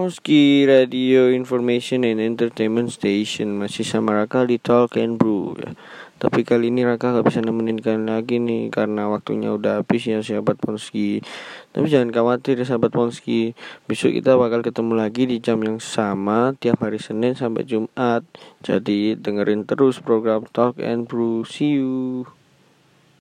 Ponski Radio Information and Entertainment Station. Masih sama Raka di Talk and Brew. Ya. Tapi kali ini Raka gak bisa nemenin kalian lagi nih Karena waktunya udah habis ya sahabat Ponski. Tapi jangan khawatir ya sahabat Ponski. Besok kita bakal ketemu lagi di jam yang sama Tiap hari Senin sampai Jumat. Jadi dengerin terus program Talk and Brew. See you.